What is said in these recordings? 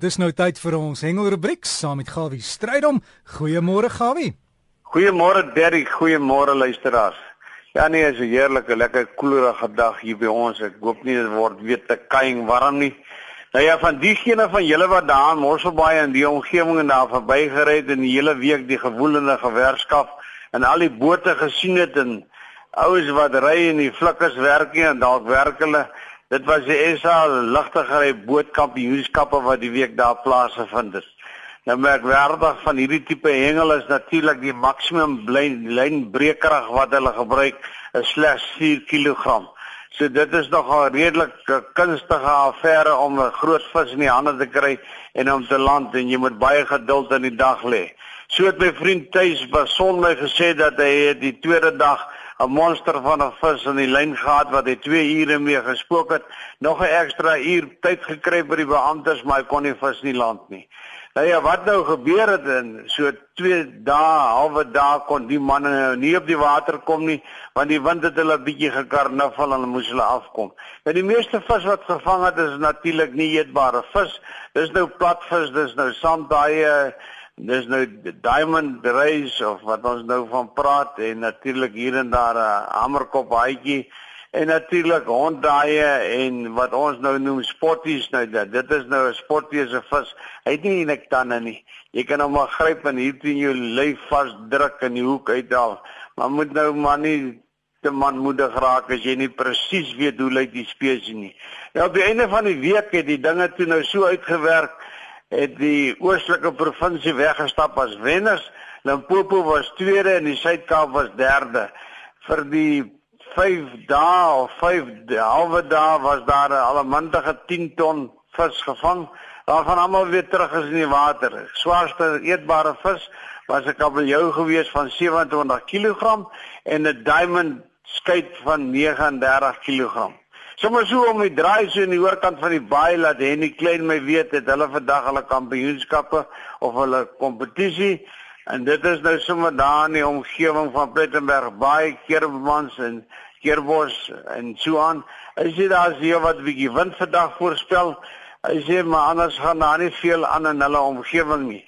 Dis nou tyd vir ons hengelrubriek saam met Gawie Strydom. Goeiemôre Gawie. Goeiemôre Derrick, goeiemôre luisteraars. Ja nee, is 'n heerlike, lekker koelerige dag hier by ons. Ek hoop nie dit word weer te kuiing warm nie. Nou ja, van diegene van julle wat daar in Mosselbaai en die omgewing en daar verbygery het in die hele week die gewoelende gewerskap en al die bote gesien het en ouens wat ry in die flikkers werk en dalk werk hulle Dit was die SA ligtegery bootkampioenskappe wat die week daar plaasgevind het. Nou merkwaardig van hierdie tipe hengel is natuurlik die maksimum lynbreekkrag wat hulle gebruik is slegs 4 kg. So dit is nog 'n redelik kunstige affære om 'n groot vis in die hande te kry en om te land en jy moet baie geduld in die dag lê. So het my vriend Tuis beson my gesê dat hy die tweede dag 'n monster van 'n vis in die lyn gehad wat hy 2 ure mee gespook het, nog 'n ekstra uur tyd gekry by die beamptes, maar hy kon nie vis nie land nie. Nou ja, wat nou gebeur het in so 2 dae, halwe dae kon die manne nou nie op die water kom nie, want die wind het hulle bietjie gekarnaval en hulle moes hulle afkom. Nou die meeste vis wat gevang het is natuurlik nie eetbare vis. Dis nou platvis, dis nou sandbaaie dis nou diamond rays of wat ons nou van praat en natuurlik hier en daar 'n hamerkop haatjie en natuurlik honddaaie en wat ons nou noem spotties nou dit dit is nou 'n spottie is 'n vis. Hy het nie net tande nie. Jy kan hom maar gryp en hier teen jou lyf vasdruk in die hoek uithaal maar moet nou maar nie te manmoedig raak as jy nie presies weet hoe lyk die spesies nie. Nou op die einde van die week het die dinge toe nou so uitgewerk het die oostelike provinsie weggestap as wenners. Limpopo was tweede en die Suid-Kaap was derde. Vir die 5 dae of 5 halwe dae was daar 'n almantige 10 ton vis gevang. Daarvan almal weer terug is in die water. Swaarste eetbare vis was 'n kabeljou gewees van 27 kg en 'n diamond skei van 39 kg. Sommige so om die draai so in die oorkant van die baai laat Henny Klein my weet het hulle vandag hulle kampioenskappe of hulle kompetisie en dit is nou sommer daar in die omgewing van Plettenberg Baai, Kerbmans en Kerbos en so aan. As jy daar sien wat bietjie wind vandag voorspel, as jy maar anders gaan daar nie veel aan in hulle omgewing nie.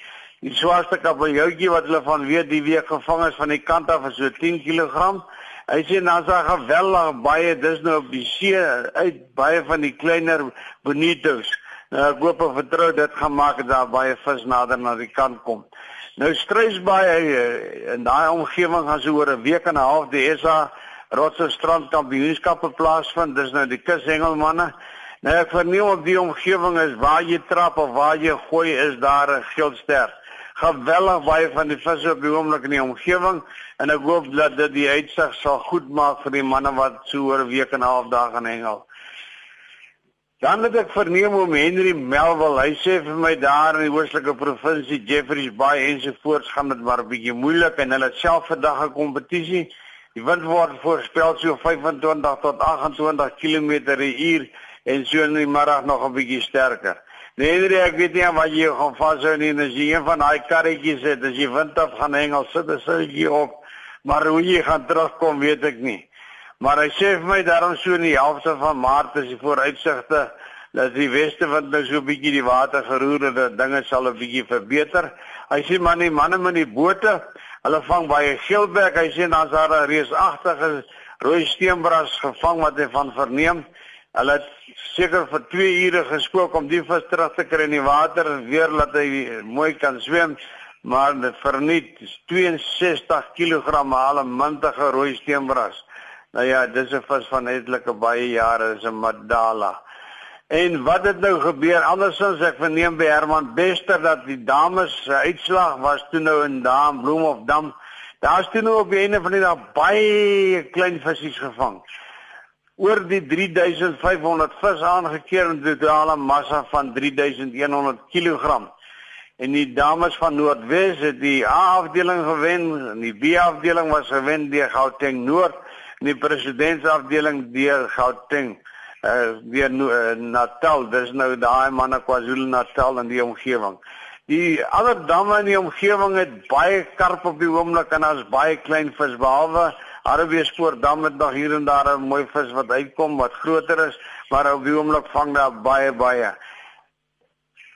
Die swaarste kabeljoutjie wat hulle van weet die week gevang is van die kant af is so 10 kg. Hy sê nou as hy geweldig baie dis nou op die see uit baie van die kleiner bonitos. Nou ek hoop en vertrou dit gaan maak dat daar baie vis nader na die kant kom. Nou Struisbaai eh, in daai omgewing gaan so oor 'n week en 'n half die SA Rotse Strand Kampioenskappe plaasvind. Dis nou die kushengelmanne. Nou ek verneem op die omgewing is waar jy trap of waar jy gooi is daar 'n geldster geweldig baie van die visse op die oomblik in die omgewing en ek hoop dat dit die uitsig sal goed maak vir die manne wat so oor 'n week en 'n half daar gaan hengel. Dan het ek verneem om Henry Melville, hy sê vir my daar in die oostelike provinsie Jeffreys Bay ensovoorts gaan dit maar 'n bietjie moeilik en hulle self vandag 'n kompetisie. Die wind word voorspel so 25 tot 28 km/h en so in die middag nog 'n bietjie sterker. Nee, nee, ek weet nie wat jy gaan vashou nie. As jy een van daai karretjies het, as jy wind af gaan hengel, sit jy sitjie op. Maar hoe jy gaan terugkom, weet ek nie. Maar hy sê vir my daarom so in die helfte van Maart is die vooruitsigte dat die weste wind nou so bietjie die water geroer het, dinge sal 'n bietjie verbeter. Hy sê man, die manne met die bote, hulle vang baie geelbek. Hy sê dan's daar 'n reusagtige rooi steenbras gevang wat hy van verneem. Hulle het seker vir 2 ure gespook om die vis terug te kry in die water en weer laat hy mooi kan swem, maar dit verniet 62 kg alle muntige rooi steenbras. Nou ja, dis 'n vis van etlike baie jare, is 'n Madala. En wat het nou gebeur? Andersins ek verneem by Herman Bester dat die dames se uitslag was toe nou in Dam Bloemhofdam. Daar's toe nou op die einde van die dag baie klein visse gevang oor die 3500 vis aangekeer in 'n totale massa van 3100 kg. En die dames van Noordwes het die A afdeling gewen en die B afdeling was gewen deur Gauteng Noord en die presidentsafdeling deur Gauteng uh weer uh, Natal. Dis nou daai manne KwaZulu-Natal en die omgewing. Die ander damme in die omgewing het baie karp op die oomblik en daar's baie klein vis behalwe Arabiespoort dam het nog hier en daar 'n mooi vis wat uitkom wat groter is, maar op die oomblik vang daar baie baie.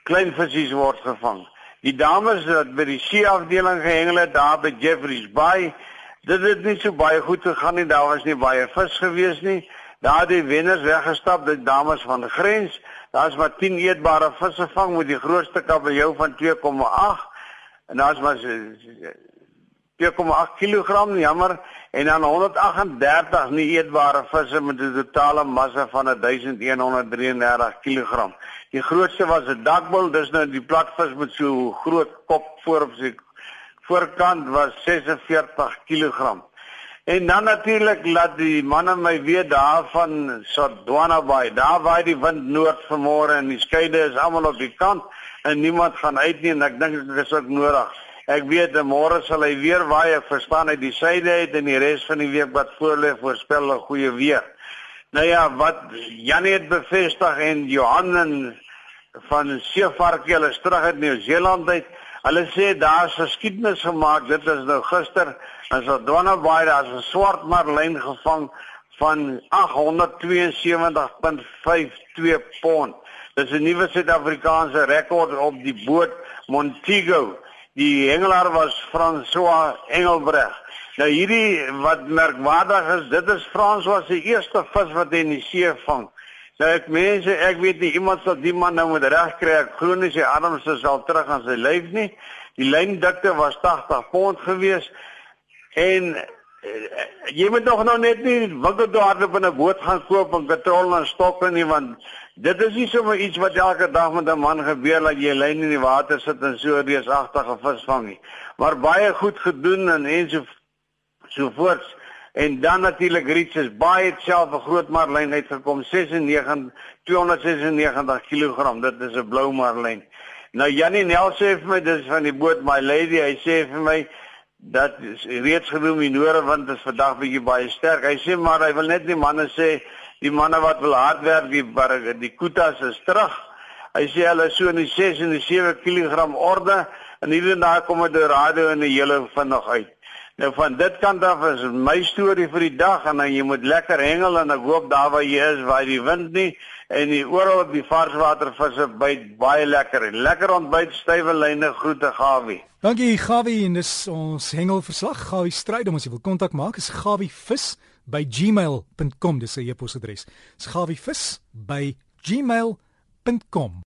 klein visse word gevang. Die dames wat by die see afdeling gehengel het daar by Jeffreys Bay, dit het nie so baie goed gegaan nie. Daar was nie baie vis gewees nie. Daar die wenners weggestap, die dames van die grens. Daar's maar 10 eetbare visse vang met die grootste kabeljou van 2,8 en daar's maar 2,8 kg jammer en dan 138 nie eetbare visse met 'n totale massa van 1133 kg. Die grootste was 'n dakbul, dis nou die platvis met so groot kop voor op sy voorkant was 46 kg. En dan natuurlik laat die manne my weet daarvan Sodwana Bay. Daar waai die wind noord vanmôre en die skeide is almal op die kant en niemand gaan uit nie en ek dink dit is ook nodig. Ek weet môre sal hy weer waai, ek verstaan uit die suide uit en die res van die week wat voorlê voorspel 'n goeie weer. Nou ja, wat Janie het bevestig en Johan en van Seevarkie hulle is terug uit Nieu-Seeland uit. Hulle sê daar's geskiedenis gemaak. Dit is nou gister en so Donna Bay daar's 'n swart marlyn gevang van 872.52 pond. Dis 'n nuwe Suid-Afrikaanse rekord op die boot Montego. Die hengelaar was François Engelbreg. Nou hierdie wat merkwaardig is, dit is François se eerste vis wat hy in die see vang. Nou ek mense, ek weet nie iemand sal die man nou moet regkry. Ek glo nie sy arms sal terug aan sy lyf nie. Die lyndikte was 80 pond gewees en uh, jy moet nog nou net nie toe hardloop en 'n boot gaan koop en petrol en stokke nie want Dit is nie sommer iets wat elke dag met 'n man gebeur dat jy lyn in die water sit en so reusagtige vis vang nie. Maar baie goed gedoen en en so so voorts. En dan natuurlik Richards baie self 'n groot marlyn uitgekom 96 296 kg. Dit is 'n blou marlyn. Nou Jannie Nel sê vir my dis van die boot My Lady. Hy sê vir my dat reeds genoem die noordewind is vandag bietjie baie sterk. Hy sê maar hy wil net die manne sê die manne wat wil hard werk die die kutas is terug. Hy sê hulle so in die 6 en die 7 kg orde en hier en daar kom dit radio en die hele vinnig uit. Nou van dit kant af is my storie vir die dag en dan jy moet lekker hengel en ek hoop daar waar jy is waar die wind nie en die oral op die varswatervisse byt baie lekker en lekker ontbyt stywe lyne groete Gawie. Dankie Gawie en dis ons hengelverslag Gawie stryd om as jy wil kontak maak is gawievis by gmail.com dis sy e-posadres. Schawivis by gmail.com